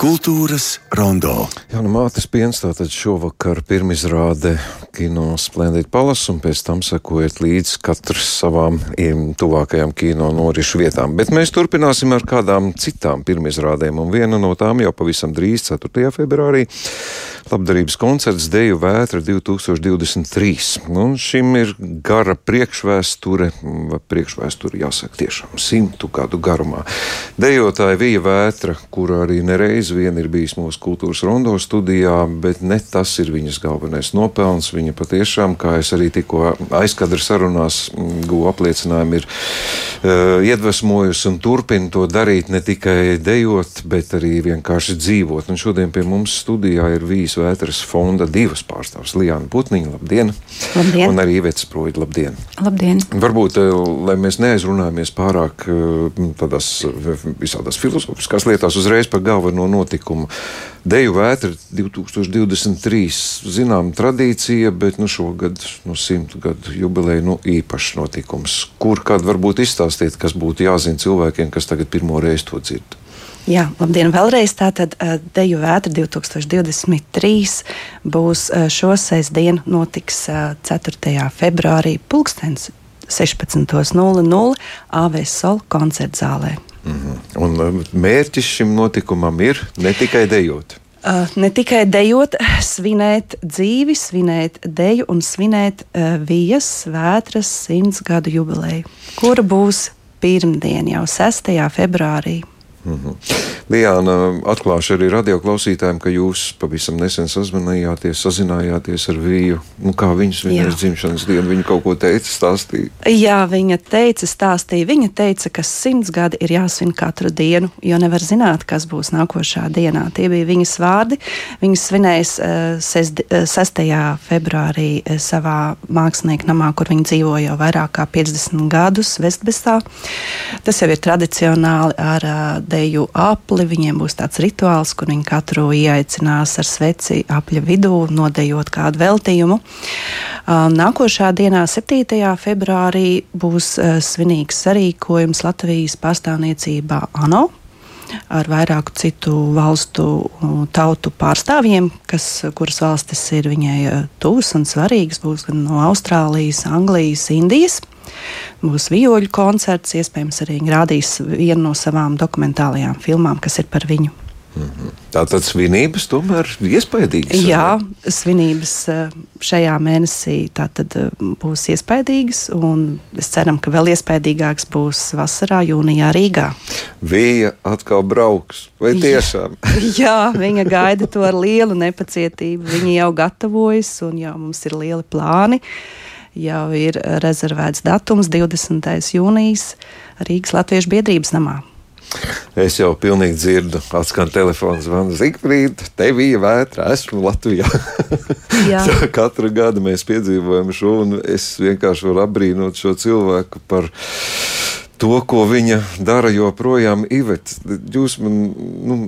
Kultūras rondo. Jā, nu mātes piens tātad šovakar pirmizrāde kino Splendid Palace un pēc tam sekojiet līdz katrs savām tuvākajām kino norišu vietām. Bet mēs turpināsim ar kādām citām pirmizrādēm un viena no tām jau pavisam drīz 4. februārī labdarības koncerts Deju vētra 2023. Un šim ir gara priekšvēsture, priekšvēsture jāsaka tiešām simtu gadu garumā. Dejotāja Vija Vētra, kura arī nereiz vien ir bijis mūsu kultūras rondo studijā, bet ne tas ir viņas galvenais nopelns. Viņa patiešām, kā es arī tikko aizkadra sarunās mm, guvu apliecinājumu, ir uh, iedvesmojusi un turpina to darīt ne tikai dejot, bet arī vienkārši dzīvot. Un šodien pie mums studijā ir Vīs Vētras fonda divas pārstāvs - Lijāna Putniņa, labdien! Labdien! Un arī Ivets Sproida, labdien! Labdien! Varbūt, lai mēs neaizrunājamies pārāk tādās visādās filozofiskās lietās, uzreiz par galveno notikumu. Deju vētra 2023. zinām tradīcija, bet nu, šogad no simtu gadu jubileja nu, īpašs notikums. Kur kād varbūt izstāstīt, kas būtu jāzina cilvēkiem, kas tagad pirmo reizi to dzird? Jā, labdien, vēlreiz. Tātad Deju vētra 2023 būs šo sestdienu, notiks 4. februārī, pulkstens 16.00 AVSOL koncertzālē. Mm -hmm. Un mērķis šim notikumam ir ne tikai dejot. Uh, ne tikai dejot, svinēt dzīvi, svinēt deju un svinēt uh, vijas vētras simts gadu jubileju, kura būs pirmdien, jau 6. februārī. Mm -hmm. Lijāna, atklāšu arī radioklausītājiem, ka jūs pavisam nesen sazvanījāties, sazinājāties ar Viju. Nu, kā viņas vienas dzimšanas dienu, viņa kaut ko teica, stāstīja? Jā, viņa teica, stāstīja. Viņa teica, ka simts gadi ir jāsvin katru dienu, jo nevar zināt, kas būs nākošā dienā. Tie bija viņas vārdi. Viņas svinēs uh, 6. februārī uh, savā mākslinieku namā, kur viņa dzīvo jau vairāk kā 50 gadus, Vestbestā. Tas jau ir tradicionāli ar uh, deju apli. Viņiem būs tāds rituāls, kur viņi katru ieaicinās ar sveci apļa vidū, nodejot kādu veltījumu. Nākošā dienā, 7. februārī, būs svinīgs sarīkojums Latvijas pārstāvniecībā ANO ar vairāku citu valstu tautu pārstāvjiem, kas, kuras valstis ir viņai tuvas un svarīgas. Būs gan no Austrālijas, Anglijas, Indijas. Būs vioļu koncerts, iespējams, arī rādīs vienu no savām dokumentālajām filmām, kas ir par viņu. -hmm. Tātad svinības tomēr ir iespaidīgas. Jā, svinības eh, šajā mēnesī eh, būs iespaidīgas, un es ceru, ka vēl iespaidīgāks būs vasarā, jūnijā Rīgā. Vija atkal brauks, vai tiešām? Jā, viņa gaida to ar lielu nepacietību. Viņa jau gatavojas, un jau mums ir lieli plāni. Uh, jau ir rezervēts datums 20. jūnijas Rīgas Latviešu biedrības namā. Es jau pilnīgi dzirdu, atskan telefons zvanu Zigfrīda, te bija vētra, esmu Latvijā. Katru gadu mēs piedzīvojam šo, un es vienkārši varu apbrīnot šo cilvēku par to, ko viņa dara joprojām. Ivet, jūs man, nu,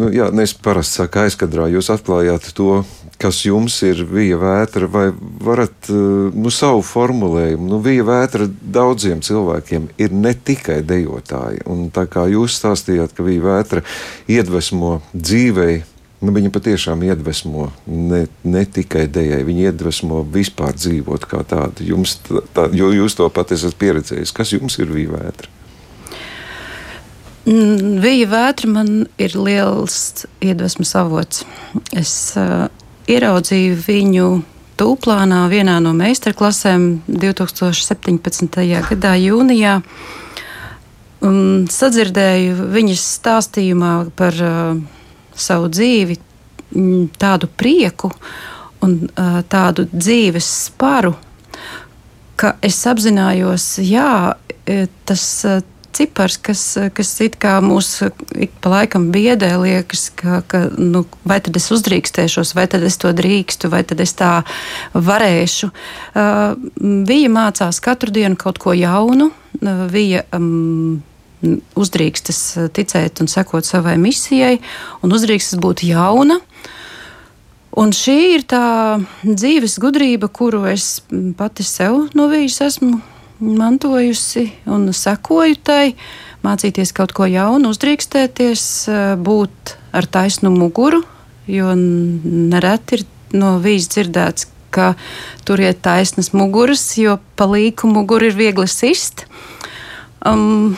nu jā, nes parasti saka aizkadrā, jūs atklājāt to, kas jums ir vija vētra, vai varat eh, nu, savu formulējumu, nu, vija vētra daudziem cilvēkiem ir ne tikai dejotāji. Un tā kā jūs stāstījāt, ka vija vētra iedvesmo dzīvei Nu, viņa patiešām iedvesmo ne, ne tikai dēļai, viņa iedvesmo vispār dzīvot kā tādu. Jums, tā, jo jūs to pat esat pieredzējis. Kas jums ir vīja vētra? Mm, vīja vētra man ir liels iedvesmas avots. Es uh, ieraudzīju viņu tūplānā vienā no meistarklasēm 2017. gadā jūnijā. Un sadzirdēju viņas stāstījumā par uh, savu dzīvi, mm, tādu prieku un tādu dzīves sparu, ka es apzinājos, jā, tas cipars, kas, kas it kā mūs ik pa laikam biedē, liekas, ka, ka nu, vai tad es uzdrīkstēšos, vai tad es to drīkstu, vai tad es tā varēšu. Uh, Vija mācās katru dienu kaut ko jaunu. Uh, Vija um, uzdrīkstas eh, ticēt un sekot savai misijai, un uzdrīkstas būt jauna. Un šī ir tā dzīves gudrība, kuru es pati sev no viņas esmu mantojusi un sekoju tai, mācīties kaut ko jaunu, uzdrīkstēties, eh, būt ar taisnu muguru, jo nereti ir no vīzes dzirdēts, ka tur ir taisnas muguras, jo pa līku muguru ir viegli sist. Um,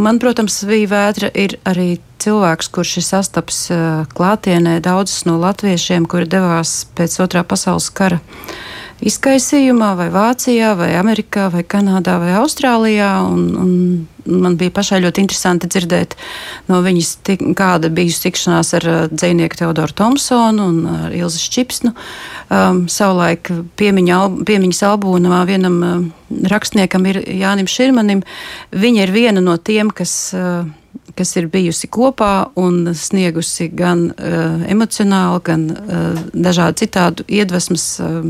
man, protams, bija vētra ir arī cilvēks, kurš ir sastaps uh, klātienē daudzas no latviešiem, kuri devās pēc otrā pasaules kara izkaisījumā, vai Vācijā, vai Amerikā, vai Kanādā, vai Austrālijā. Un, un man bija pašai ļoti interesanti dzirdēt no viņas, tik, kāda bija tikšanās ar dzinieku Teodoru Thompsonu un Ilzi Šķipsnu. Um, savulaik piemiņa, piemiņas albūnā vienam uh, rakstniekam ir Jānim Širmanim. Viņa ir viena no tiem, kas. Uh, kas ir bijusi kopā un sniegusi gan uh, emocionāli, gan uh, dažādu citādu iedvesmas uh,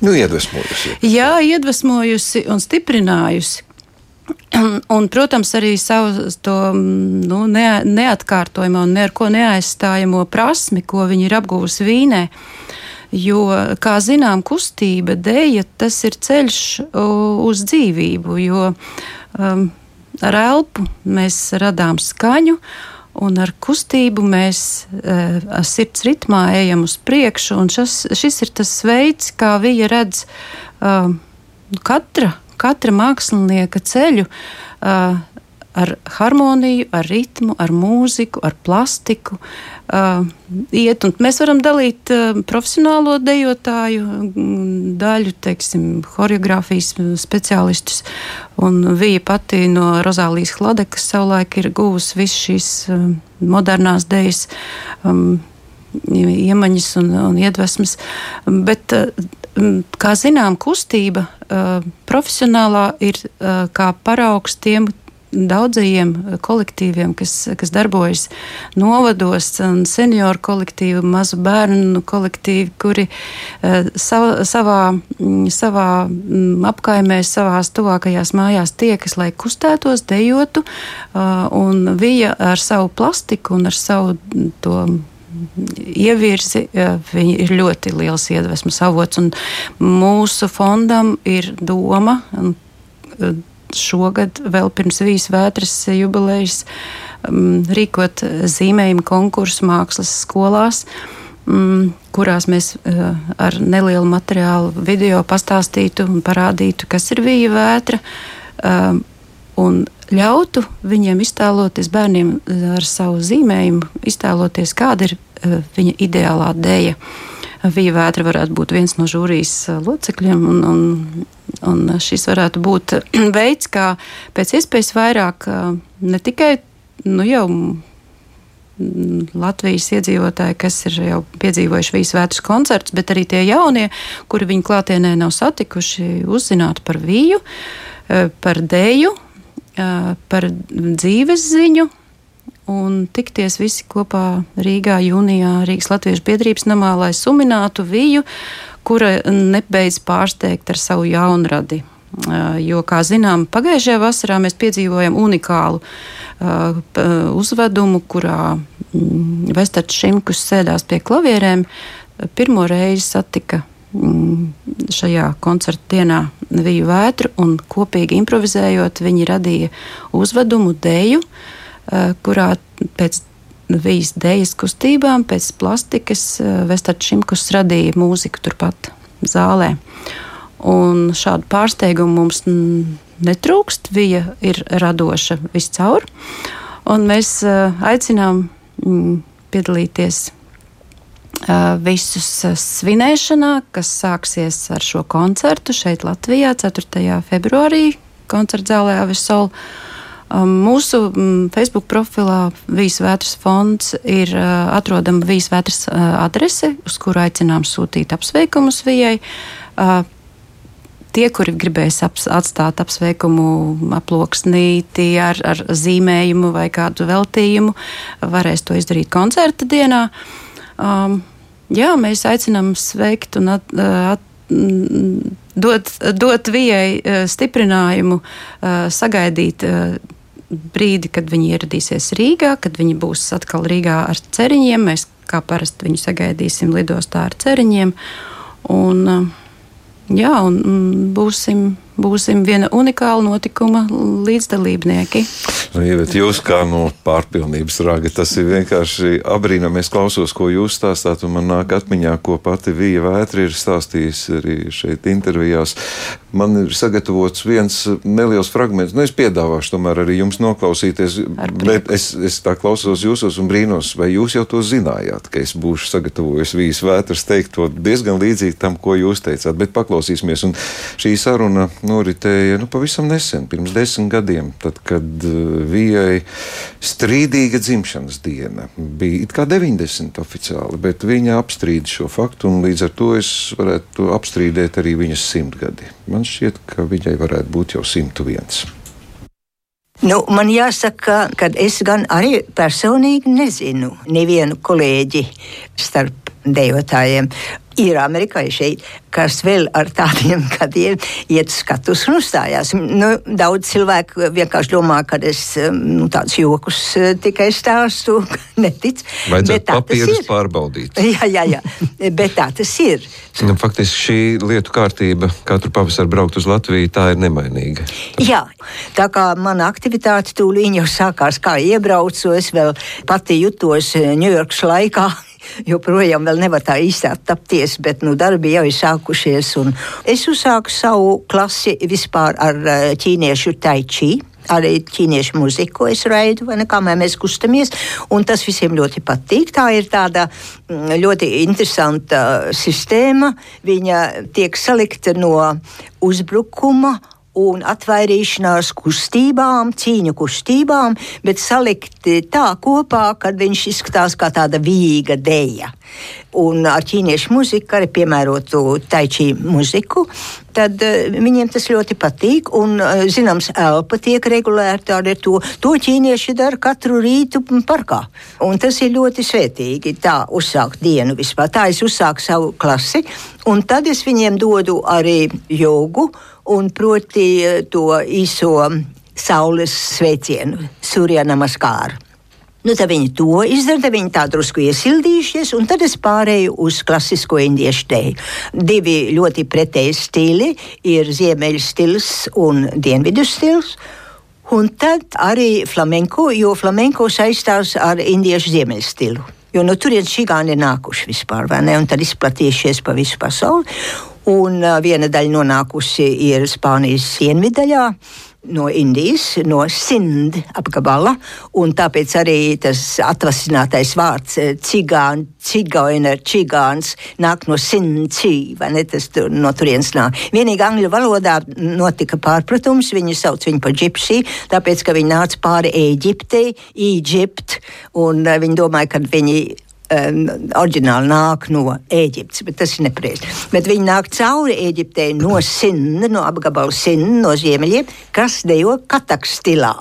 Nu, iedvesmojusi. Jā, iedvesmojusi un stiprinājusi. Un, protams, arī savu to nu, ne, neatkārtojamo un ne ar ko neaizstājamo prasmi, ko viņi ir apguvusi Vīnē. Jo, kā zinām, kustība, dēļa, tas ir ceļš uz dzīvību, jo um, ar elpu mēs radām skaņu, Un ar kustību mēs uh, sirds ritmā ejam uz priekšu, šis, šis ir tas veids, kā viņa redz uh, katra, katra mākslinieka ceļu. Uh, ar harmoniju, ar ritmu, ar mūziku, ar plastiku. Uh, iet, mēs varam dalīt uh, profesionālo dejotāju mm, daļu, teiksim, choreogrāfijas speciālistus. Un viņa pati no Rozālijas Hladekas savulaik ir guvusi visas šīs uh, modernās dejas. Um, Iemaņas un, un iedvesmas. Bet, uh, kā zinām, kustība uh, profesionālā ir uh, kā paraugs tiem, daudzajiem kolektīviem, kas, kas darbojas novados, un senioru kolektīvu, mazu bērnu kolektīvu, kuri uh, sav, savā, mm, savā mm, apkaimē, savās tuvākajās mājās tiekas, lai kustētos, dejotu, uh, un viņa ar savu plastiku un ar savu to ievirzi, viņi ir ļoti liels iedvesmas avots. Mūsu fondam ir doma šogad, vēl pirms vīzes vētras jubilejas, um, rīkot zīmējumu konkursu mākslas skolās. Um, kurās mēs uh, ar nelielu materiālu video pastāstītu un parādītu, kas ir vīja vētra, um, un ļautu viņiem iztēloties, bērniem ar savu zīmējumu, iztēloties, kāda ir uh, viņa ideālā dēļa. Vija vētra varētu būt viens no žūrijas uh, locekļiem, un, un Un šis varētu būt veids, kā pēc iespējas vairāk ne tikai nu, jau Latvijas iedzīvotāji, kas ir jau piedzīvojuši vīzu vētras koncertus, bet arī tie jaunie, kuri viņu klātienē nav satikuši, uzzināt par vīju, par dēju, par dzīves ziņu. Un tikties visi kopā Rīgā, jūnijā, Rīgas Latviešu biedrības namā, lai suminātu vīju kura nebeidz pārsteigt ar savu jaunradi. Jo, kā zinām, pagājušajā vasarā mēs piedzīvojam unikālu uh, uzvedumu, kurā mm, Vestards Šimkus sēdās pie klavierēm. Pirmo reizi satika mm, šajā koncerta dienā Viju vētru un kopīgi improvizējot, viņi radīja uzvedumu deju, uh, kurā pēc vijas dēļas kustībām, pēc plastikas eh, Vestards Šimkus radīja mūziku turpat zālē. Un šādu pārsteigumu mums netrūkst. Viņa ir radoša viscaur. Un mēs eh, aicinām mm, piedalīties eh, visus svinēšanā, kas sāksies ar šo koncertu šeit Latvijā 4. februārī koncerta zālē Avesola. Um, mūsu Facebook profilā Vīsvētras fonds ir atrodama Vīsvētras adrese, uz kuru aicinām sūtīt apsveikumus Vijai. Tie, kuri gribēs ap, atstāt apsveikumu aploksnīti ar, ar zīmējumu vai kādu veltījumu, varēs to izdarīt koncerta dienā. Um, jā, mēs aicinām sveikt un at, at, dot, dot vijai stiprinājumu, sagaidīt brīdi, kad viņi ieradīsies Rīgā, kad viņi būs atkal Rīgā ar ceriņiem. Mēs kā parasti viņu sagaidīsim lidostā ar ceriņiem. Un, jā, un, un būsim būsim viena unikāla notikuma līdzdalībnieki. Nu, ja, jūs kā no pārpilnības raga, tas ir vienkārši abrīnām. Es klausos, ko jūs stāstāt, un man nāk atmiņā, ko pati Vija Vētra ir stāstījusi arī šeit intervijās. Man ir sagatavots viens neliels fragments. Nu, es piedāvāšu tomēr arī jums noklausīties, bet es, es tā klausos jūsos un brīnos, vai jūs jau to zinājāt, ka es būšu sagatavojis Vijas Vētras teikt to diezgan līdzīgi tam, ko jūs teicāt, bet paklausīsimies. Un šī saruna noritēja nu, pavisam nesen, pirms desmit gadiem, tad, kad uh, Vijai strīdīga dzimšanas diena bija it kā 90 oficiāli, bet viņa apstrīd šo faktu, un līdz ar to es varētu apstrīdēt arī viņas simtgadi. Man šķiet, ka viņai varētu būt jau 101. Nu, man jāsaka, ka es gan arī personīgi nezinu nevienu kolēģi starp dejotājiem ir amerikāņi, kas vēl ar tādiem gadiem iet skatus un uzstājās. Nu, daudz cilvēku vienkārši domā, ka es nu, tādus jokus eh, tikai stāstu, netic. Vajadzētu papīrus pārbaudīt. Jā, jā, jā, bet tā tas ir. Nu, faktiski šī lietu kārtība katru pavasaru braukt uz Latviju, tā ir nemainīga. Jā, tā kā mana aktivitāte tūlīt jau sākās, kā iebraucu, es vēl pati jutos Ņujorkas eh, laikā joprojām nevar tā īsti attapties, bet nu, darbi jau ir sākušies. Es uzsāku savu klasi vispār ar eh, ķīniešu taičī arī ķīniešu muziku es raidu, vai ne, kā mēs kustamies, tas visiem ļoti patīk. Tā ir tāda mm, ļoti interesanta sistēma. Viņa tiek salikta no uzbrukuma un atvairīšanās kustībām, cīņu kustībām, bet salikti tā kopā, ka viņš izskatās kā tāda vīga deja. Un ar ķīniešu muziku, arī piemērotu taičī muziku, tad uh, viņiem tas ļoti patīk. Un, uh, zināms, elpa tiek regulēta ar to. To ķīnieši dara katru rītu parkā. Un tas ir ļoti svētīgi tā uzsākt dienu vispār. Tā es uzsāku savu klasi, un tad es viņiem dodu arī jogu un proti eh, to īso saules sveicienu, Surya Namaskāru. Nu, tad viņi to izdara, tad viņi tā drusku iesildījušies, un tad es pārēju uz klasisko indiešu teju. Divi ļoti pretēji stili ir ziemeļu stils un dienvidu stils. Un tad arī flamenko, jo flamenko saistās ar indiešu ziemeļu stilu. Jo no turienes šī gāni ir nākuši vispār, vai ne? Un tad izplatījušies pa visu pasauli un viena daļa nonākusi ir Spānijas dienvidaļā. No Indijas, no Sindh apgabala, un tāpēc arī tas atvasinātais vārds cigāns, cigaina, čigāns nāk no Sindhi, vai ne, tas tur, no turienes nāk. Vienīgi angļu valodā notika pārpratums, viņi sauc viņu par gypsy, tāpēc, ka viņi nāca pāri Ēģiptei, Īģipt, un viņi domāja, ka viņi um, oriģināli nāk no Ēģiptes, bet tas ir nepareizi. Bet viņi nāk cauri Ēģiptei no Sinna, no apgabala Sinna, no ziemeļiem, kas dejo kataks stilā.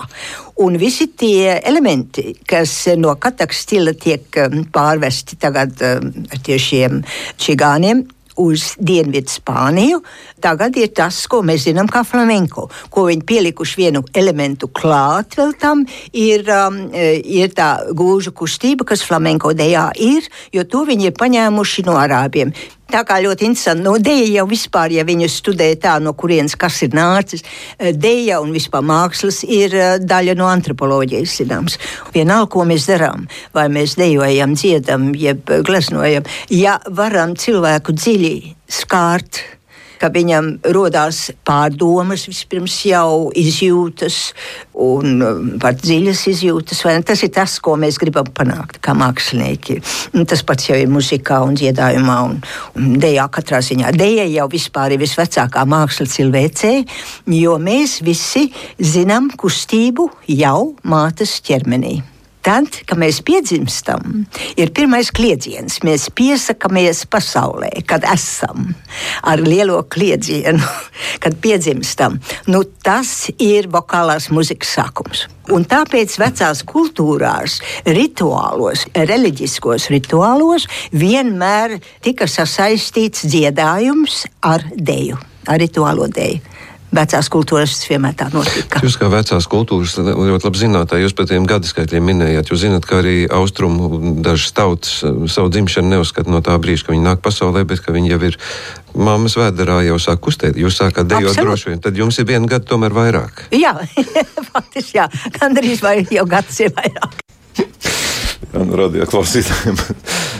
Un visi tie elementi, kas no kataks stila tiek um, pārvesti tagad um, tiešiem čigāniem, uz Dienvidu Spāniju, tagad ir tas, ko mēs zinām kā flamenko, ko viņi pielikuši vienu elementu klāt vēl tam, ir, um, e, ir tā gūžu kustība, kas flamenko dejā ir, jo to viņi ir paņēmuši no arābiem. Tā kā ļoti interesanti. No dēļa jau vispār, ja viņi studē tā, no kurienes kas ir nācis, e, dēļa un vispār mākslas ir e, daļa no antropoloģijas, zināms. Vienalga, ko mēs darām, vai mēs dejojam, dziedam, jeb gleznojam, ja varam cilvēku dziļi skārt ka viņam rodās pārdomas, vispirms jau izjūtas, un um, pat dziļas izjūtas. Tas ir tas, ko mēs gribam panākt kā mākslinieki. Un tas pats jau ir muzikā un dziedājumā un, un dejā katrā ziņā. Deja jau vispār ir visvecākā māksla cilvēcē, jo mēs visi zinām kustību jau mātes ķermenī. Tad, kad mēs piedzimstam, ir pirmais kliedziens. Mēs piesakāmies pasaulē, kad esam ar lielo kliedzienu, kad piedzimstam. Nu, tas ir vokālās muzikas sākums. Un tāpēc vecās kultūrās, rituālos, reliģiskos rituālos vienmēr tika sasaistīts dziedājums ar deju, ar rituālo deju. Vecās kultūras tas vienmēr tā notika. Jūs kā vecās kultūras ļoti labi zināt, jūs par tiem gadaskaitļiem minējāt. Jūs zināt, ka arī austrumu dažas tautas eh, savu dzimšanu neuzskata no tā brīža, kad viņi nāk pasaulē, bet ka viņi jau ir mammas vēderā, jau sāk kustēt. Jūs sākat dejot Absolut. droši vien, tad jums ir viena gada tomēr vairāk. Jā, faktiski jā, gandrīz vai jau gads ir vairāk. Jā, nu, radio klausītājiem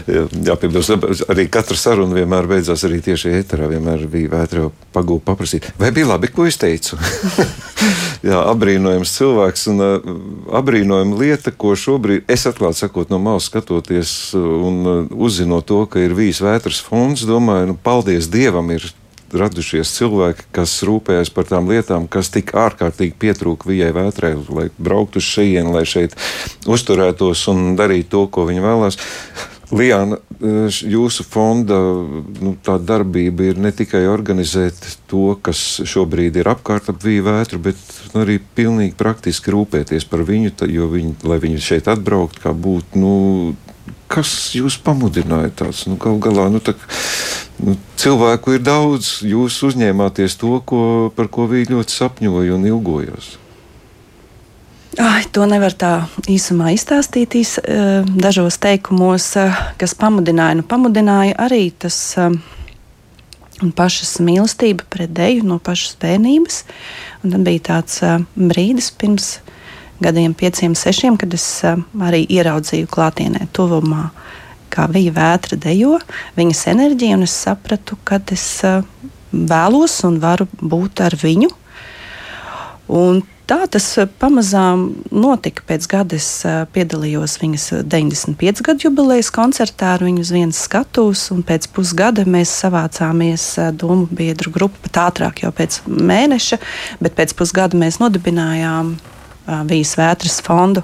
jāpiebilst, arī katra saruna vienmēr beidzās arī tieši ēterā. Vienmēr bija vētra pagūta paprasīt, vai bija labi, ko es teicu. Jā, apbrīnojams cilvēks un uh, apbrīnojama lieta, ko šobrīd es atklāti sakot no malas skatoties un uh, uzzinot to, ka ir bijis vētras fonds, domāju, nu, paldies Dievam, ir radušies cilvēki, kas rūpējas par tām lietām, kas tik ārkārtīgi pietrūka vijai vētrai, lai brauktu uz šejienu, lai šeit uzturētos un darītu to, ko viņi vēlās. Lijāna, jūsu fonda nu, darbība ir ne tikai organizēt to, kas šobrīd ir apkārt ap vīju vētru, bet arī pilnīgi praktiski rūpēties par viņu, jo viņi, lai viņi šeit atbraukt, kā būtu. Nu, kas jūs pamudināja tāds? Nu, Galu galā, nu, tā, nu, cilvēku ir daudz, jūs uzņēmāties to, ko, par ko viņi ļoti sapņoja un ilgojās. Ai, to nevar tā īsumā izstāstīt īs, eh, dažos teikumos, eh, kas pamudināja. Nu, pamudināja arī tas eh, pašas mīlestība pret deju no pašas bērnības. Un tad bija tāds brīdis pirms gadiem, pieciem, sešiem, kad es arī ieraudzīju klātienē, tuvumā, kā viņa vētra dejo, viņas enerģija, un es sapratu, ka es vēlos un varu būt ar viņu. Un tā tas eh, pamazām notika. Pēc gada es eh, piedalījos viņas 95 gadu jubilejas koncertā ar viņu uz vienas skatuves, un pēc pusgada mēs savācāmies eh, domu biedru grupu pat ātrāk, jau pēc mēneša, bet pēc pusgada mēs nodibinājām Vijas vētras fondu.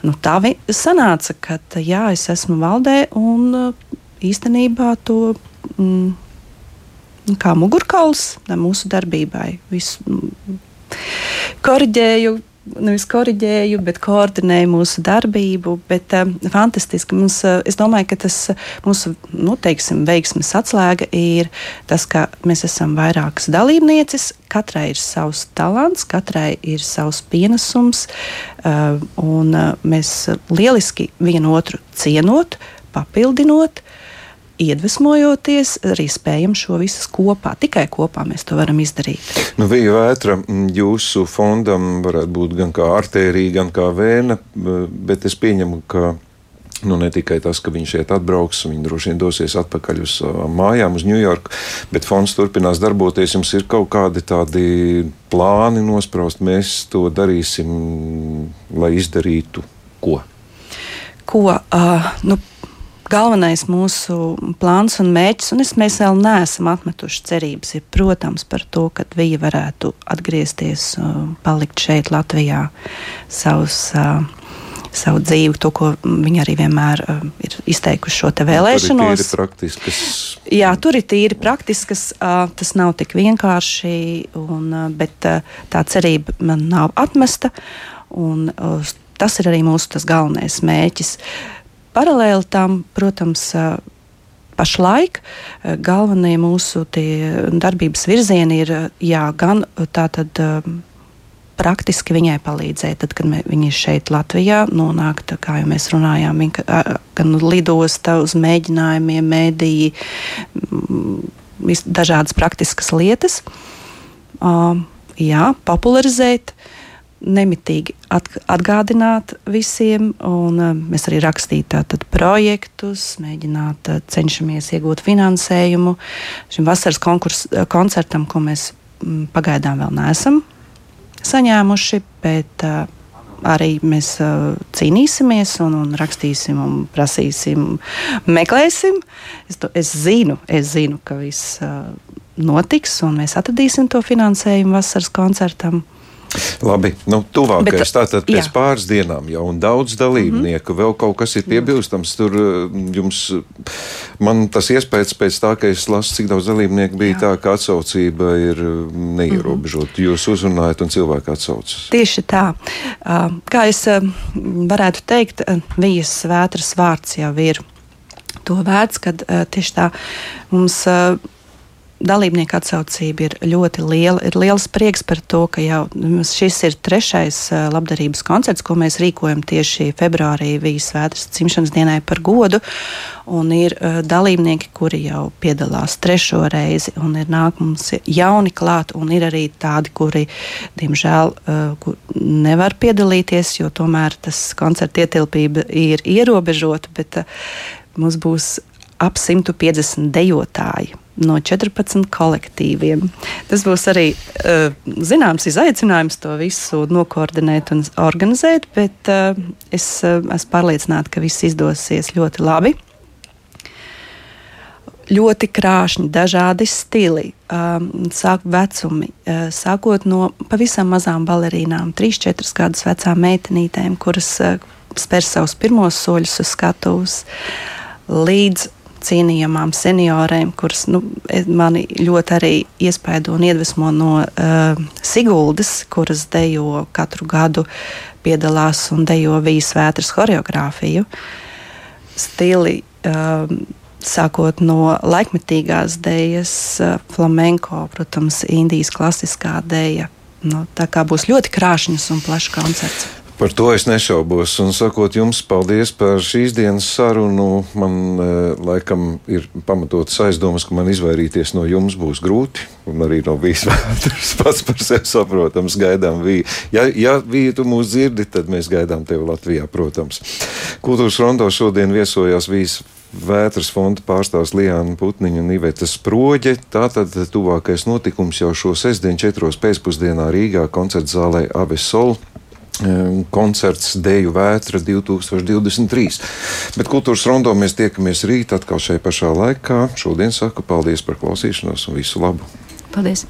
Nu, tā sanāca, ka jā, es esmu valdē un īstenībā to. Mm, kā mugurkauls mūsu darbībai. Visu, korģēju nevis korģēju, bet koordinēju mūsu darbību. Bet, uh, fantastiski. Mums, uh, es domāju, ka tas uh, mūsu nu, teiksim, veiksmes atslēga ir tas, ka mēs esam vairākas dalībnieces. Katrai ir savs talants, katrai ir savs pienesums, uh, un uh, mēs lieliski vienu otru cienot, papildinot. Uh, iedvesmojoties, arī spējam šo visu kopā. Tikai kopā mēs to varam izdarīt. Nu, Vija vētra jūsu fondam varētu būt gan kā artērija, gan kā vēna, bet es pieņemu, ka. Nu, ne tikai tas, ka viņš šeit atbrauks, viņš droši vien dosies atpakaļ uz savām mājām, uz Ņujorku, bet fonds turpinās darboties. Jums ir kaut kādi tādi plāni nospraust, mēs to darīsim, lai izdarītu ko? Ko? Uh, nu, galvenais mūsu plāns un mērķis, un es, mēs vēl neesam atmetuši cerības, ir, protams, par to, ka viņa varētu atgriezties, palikt šeit, Latvijā, savus. Savu dzīvi, to, ko viņi arī vienmēr uh, ir izteikuši šo vēlēšanos. Tur ir praktiskas. Jā, tur ir tīri praktiskas. Uh, tas nav tik vienkārši, un, uh, bet uh, tā cerība man nav atmesta. Un, uh, tas ir arī mūsu galvenais mērķis. Uh, Paralēli tam, protams, pašlaik galvenie mūsu darbības virzieni ir jā, gan tātad praktiski viņai palīdzēt. Tad, kad mē, viņi šeit Latvijā nonāk, tā, kā jau mēs runājām, gan lidosta uz mēģinājumiem, mēdīji, dažādas praktiskas lietas. Uh, jā, popularizēt uh, nemitīgi atgādināt visiem, un uh, mēs arī rakstīt tātad projektus, mēģināt uh, cenšamies iegūt finansējumu šim vasaras konkurs, uh, koncertam, ko mēs mm, pagaidām vēl neesam saņēmuši, bet arī mēs cīnīsimies un, un rakstīsim un prasīsim, meklēsim. Es, to, es zinu, es zinu, ka viss notiks un mēs atradīsim to finansējumu vasaras koncertam. Labi, nu, tuvākais tātad pēc jā. pāris dienām jau un daudz dalībnieku. Mm -hmm. Vēl kaut kas ir piebilstams. Tur mm, jums, man tas iespējas pēc tā, ka es lasu, cik daudz dalībnieku bija jā. tā, ka atsaucība ir mm, neierobežota. Mm -hmm. Jūs uzrunājat un cilvēki atsaucas. Tieši tā. Kā es varētu teikt, vijas vētras vārds jau ir to vērts, kad tieši tā mums dalībnieku atsaucība ir ļoti liela. Ir liels prieks par to, ka jau šis ir trešais labdarības koncerts, ko mēs rīkojam tieši februārī Vījas svētras dzimšanas dienai par godu. Un ir dalībnieki, kuri jau piedalās trešo reizi, un ir nāk mums jauni klāt, un ir arī tādi, kuri, diemžēl, kur nevar piedalīties, jo tomēr tas koncerta ietilpība ir ierobežota, bet mums būs ap 150 dejotāji no 14 kolektīviem. Tas būs arī uh, zināms izaicinājums to visu nokoordinēt un organizēt, bet uh, es uh, esmu pārliecināta, ka viss izdosies ļoti labi. Ļoti krāšņi, dažādi stili, sāk vecumi, sākot no pavisam mazām balerīnām, 3-4 gadus vecām meitenītēm, kuras spēr savus pirmos soļus uz skatuves, līdz cienījamām seniorēm, kuras nu, mani ļoti arī iespaido un iedvesmo no uh, Siguldas, kuras dejo katru gadu, piedalās un dejo vīzes vētras choreogrāfiju. Stili, uh, sākot no laikmetīgās dēļas, flamenko, protams, Indijas klasiskā dēļa. Nu, tā kā būs ļoti krāšņs un plašs koncerts. Par to es nešaubos. Un sakot jums paldies par šīs dienas sarunu, man e, laikam ir pamatotas aizdomas, ka man izvairīties no jums būs grūti. Un arī no vīzvētras pats par sevi saprotams, gaidām vīju. Ja, ja vīju tu mūs dzirdi, tad mēs gaidām tevi Latvijā, protams. Kultūras rondo šodien viesojās vīzes. Vētras fonda pārstāvs Lijāna Putniņa un Iveta Sproģe. Tātad tuvākais notikums jau šo sestdienu četros pēcpusdienā Rīgā koncerta zālē Avesol koncerts Deju Vētra 2023. Bet kultūras rondo mēs tiekamies rīt atkal šai pašā laikā. Šodien saku paldies par klausīšanos un visu labu! Paldies!